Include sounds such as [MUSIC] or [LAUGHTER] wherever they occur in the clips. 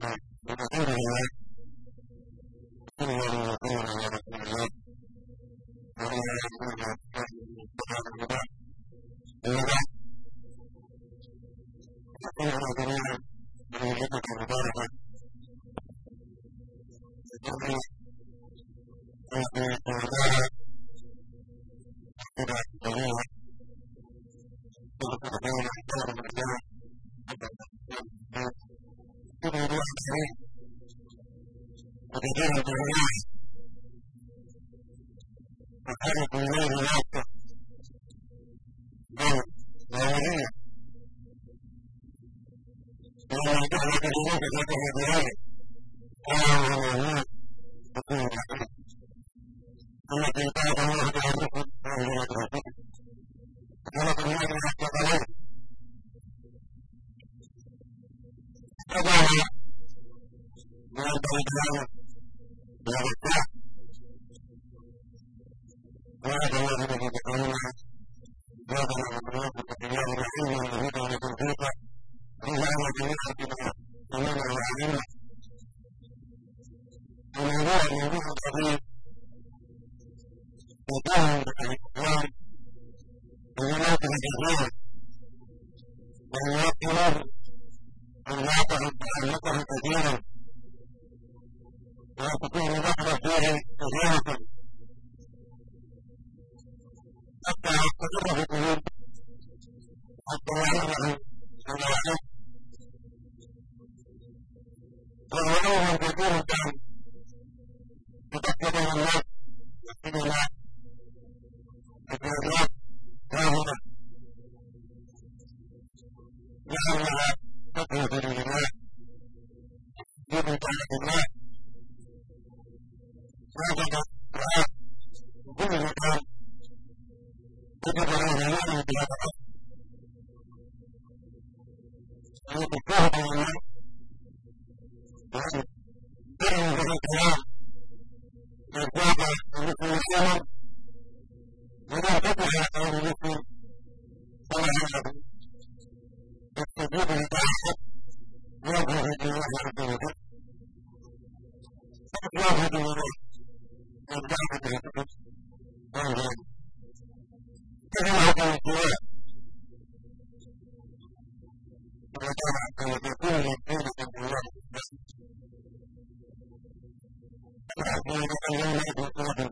Thank you. 不挂吗 Sarah [LAUGHS] I'm going to go to the hospital.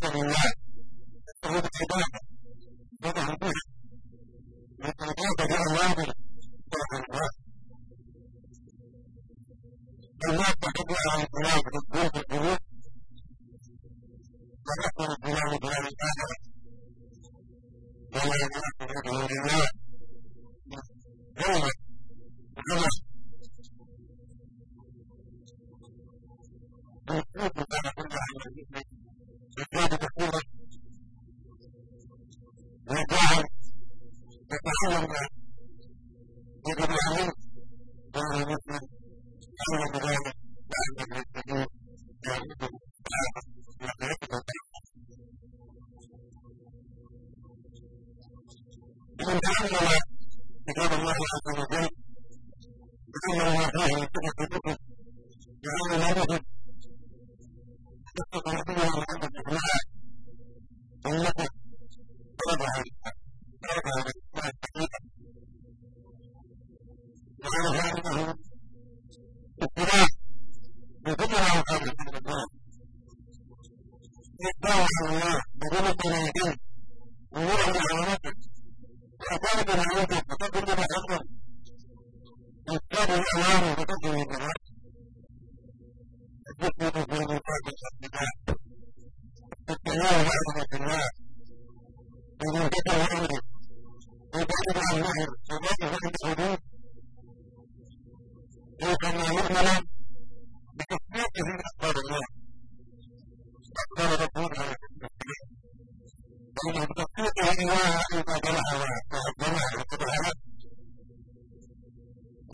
Bye. I don't.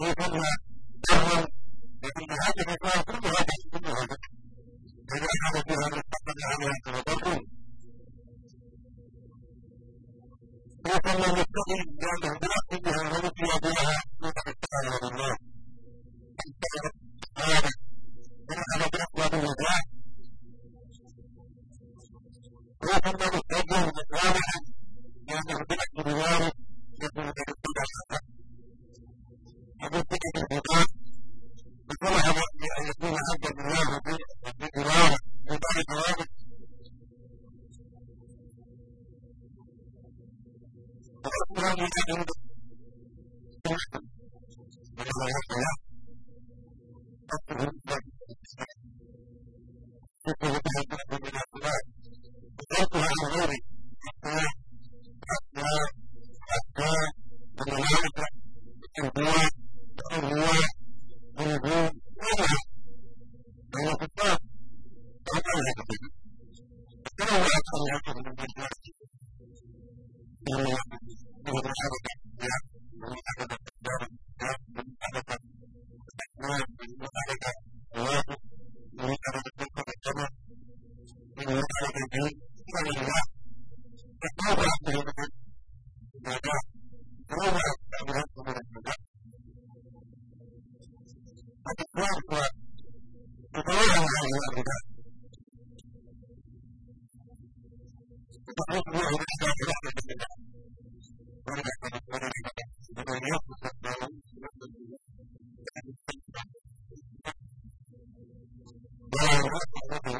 Gracias. Yeah. Thank you.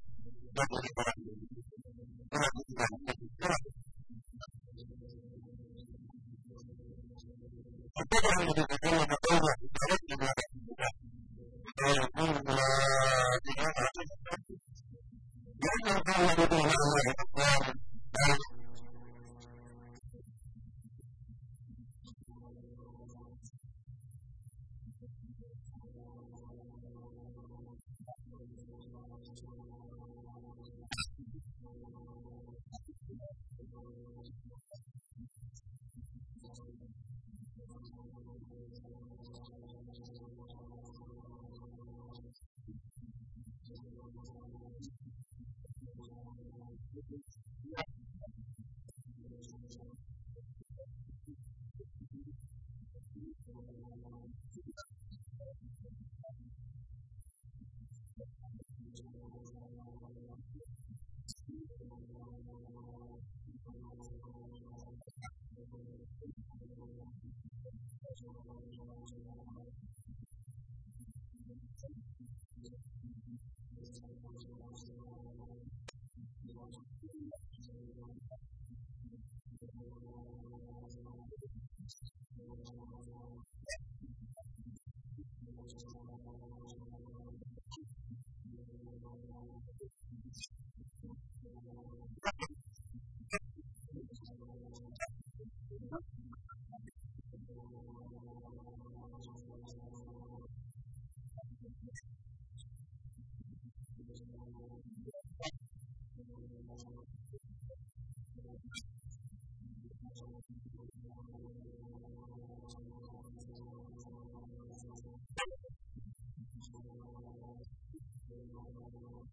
Thank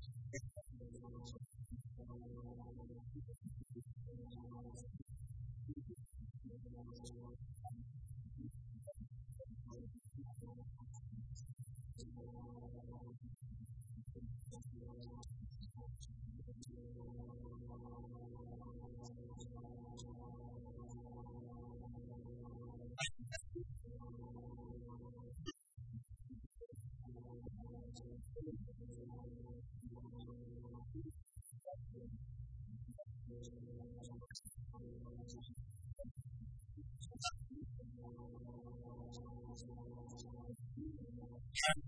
you. Yeah.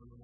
Lord.